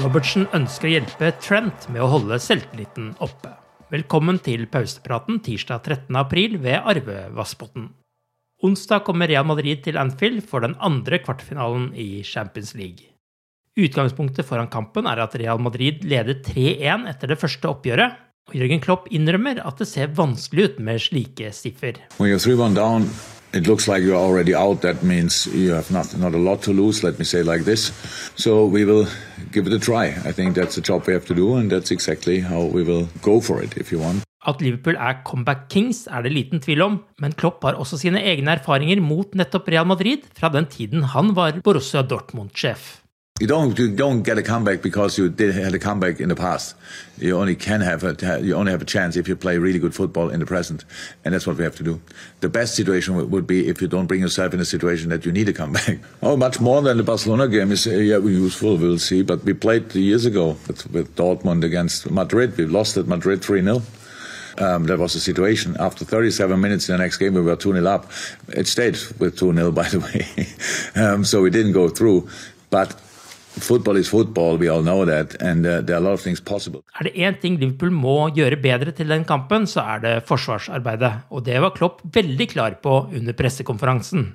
Robertsen ønsker å hjelpe Trent med å holde selvtilliten oppe. Velkommen til pausepraten tirsdag 13. april ved Arve Vassbotn. Onsdag kommer Real Madrid til Anfield for den andre kvartfinalen i Champions League. Utgangspunktet foran kampen er at Real Madrid leder 3-1 etter det første oppgjøret, og Jørgen Klopp innrømmer at det ser vanskelig ut med slike 3-1 down, it looks like you're already out. That means you have not, not a lot to lose, let me say like this. So we will give it a try. I think that's the job we have to do, and that's exactly how we will go for it, if you want. At Liverpool er comeback kings, er det liten tvil om, men Klopp har også sine egne erfaringer mot nettopp Real Madrid fra den tiden han var Borussia Dortmund-sjef. You don't you don't get a comeback because you did had a comeback in the past. You only can have a you only have a chance if you play really good football in the present, and that's what we have to do. The best situation would be if you don't bring yourself in a situation that you need a comeback. Oh, much more than the Barcelona game is uh, yeah useful. We'll see, but we played years ago with, with Dortmund against Madrid. We lost at Madrid three 0 um, that was the situation. After 37 minutes in the next game, we were 2 0 up. It stayed with 2 0, by the way. um, so we didn't go through. But football is football, we all know that, and uh, there are a lot of things possible. Er det én ting Liverpool må gjøre bedre til den kampen, så er det forsvarsarbeidet. Og det var Klopp veldig klar på under pressekonferansen.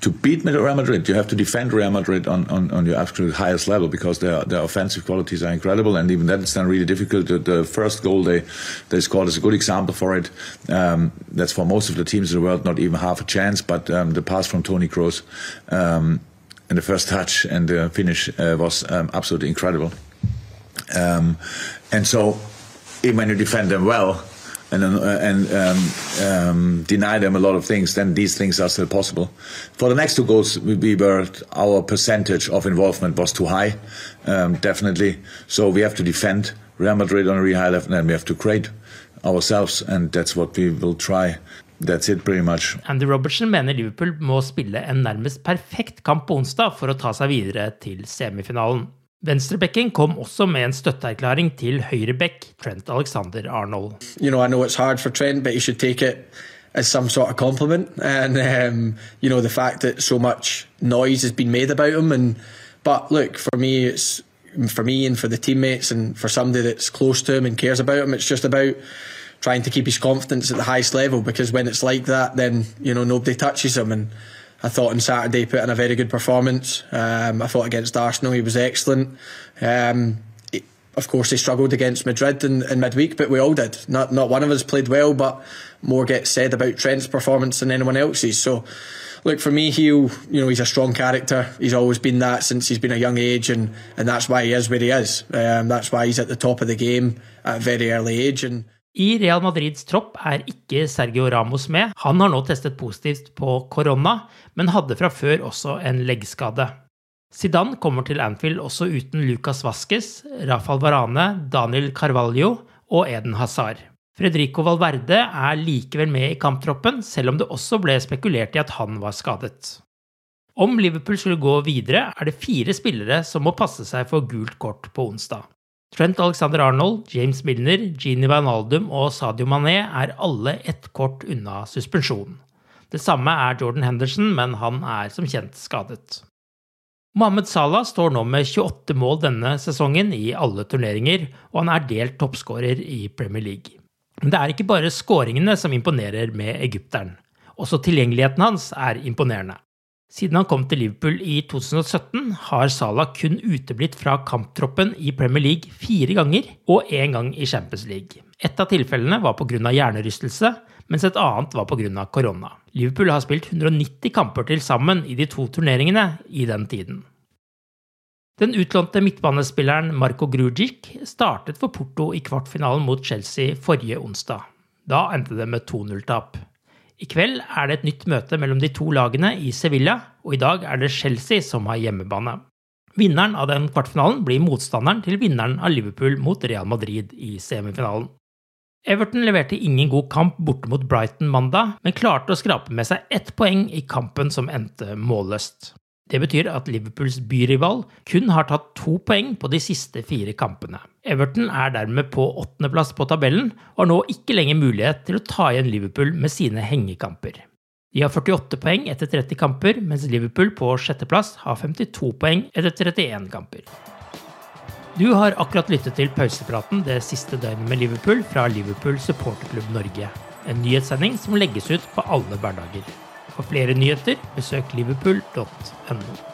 to beat Real Madrid, you have to defend Real Madrid on, on, on your absolute highest level because their their offensive qualities are incredible, and even that it's then really difficult. The, the first goal they they scored is a good example for it. Um, that's for most of the teams in the world not even half a chance, but um, the pass from Tony Kroos um, and the first touch and the finish uh, was um, absolutely incredible. Um, and so, even when you defend them well and uh, and um, um, deny them a lot of things, then these things are still possible. For the next two goals, we, we were our percentage of involvement was too high, um, definitely. So we have to defend Real Madrid on a really high level, and we have to create ourselves, and that's what we will try. That's it, pretty much. Andy Robertson mener Liverpool må spille en nærmest perfekt kamp på onsdag for å ta seg videre til semifinalen. Venstrebekken kom også med en støtteerklæring til høyrebekk Trent Alexander Arnold. You know, I know it's hard for Trent, but you should take it as some sort of compliment. And um, you know, the fact that so much noise has been made about him. And but look, for me, it's for me and for the teammates and for somebody that's close to him and cares about him. It's just about trying to keep his confidence at the highest level because when it's like that, then you know nobody touches him and. I thought on Saturday put in a very good performance. Um, I thought against Arsenal he was excellent. Um, he, of course, he struggled against Madrid in, in, midweek, but we all did. Not not one of us played well, but more gets said about Trent's performance than anyone else's. So, look for me, he'll you know he's a strong character. He's always been that since he's been a young age, and and that's why he is where he is. Um, that's why he's at the top of the game at a very early age. And I Real Madrids tropp er ikke Sergio Ramos med. Han har nå testet positivt på korona, men hadde fra før også en leggskade. Zidane kommer til Anfield også uten Lucas Vasques, Rafael Varane, Daniel Carvalho og Eden Hazard. Fredrico Valverde er likevel med i kamptroppen, selv om det også ble spekulert i at han var skadet. Om Liverpool skulle gå videre, er det fire spillere som må passe seg for gult kort på onsdag. Trent Alexander Arnold, James Milner, Gini Wijnaldum og Sadio Mané er alle ett kort unna suspensjon. Det samme er Jordan Henderson, men han er som kjent skadet. Mohammed Salah står nå med 28 mål denne sesongen i alle turneringer, og han er delt toppskårer i Premier League. Men det er ikke bare skåringene som imponerer med egypteren. Også tilgjengeligheten hans er imponerende. Siden han kom til Liverpool i 2017, har Salah kun uteblitt fra kamptroppen i Premier League fire ganger og én gang i Champions League. Et av tilfellene var pga. hjernerystelse, mens et annet var pga. korona. Liverpool har spilt 190 kamper til sammen i de to turneringene i den tiden. Den utlånte midtbanespilleren Marco Grujic startet for Porto i kvartfinalen mot Chelsea forrige onsdag. Da endte det med 2-0-tap. I kveld er det et nytt møte mellom de to lagene i Sevilla, og i dag er det Chelsea som har hjemmebane. Vinneren av den kvartfinalen blir motstanderen til vinneren av Liverpool mot Real Madrid i semifinalen. Everton leverte ingen god kamp borte mot Brighton mandag, men klarte å skrape med seg ett poeng i kampen som endte målløst. Det betyr at Liverpools byrival kun har tatt to poeng på de siste fire kampene. Everton er dermed på åttendeplass på tabellen og har nå ikke lenger mulighet til å ta igjen Liverpool med sine hengekamper. De har 48 poeng etter 30 kamper, mens Liverpool på sjetteplass har 52 poeng etter 31 kamper. Du har akkurat lyttet til pausepraten det siste døgnet med Liverpool fra Liverpool supporterklubb Norge. En nyhetssending som legges ut på alle hverdager. For flere nyheter, besøk liverpool.no.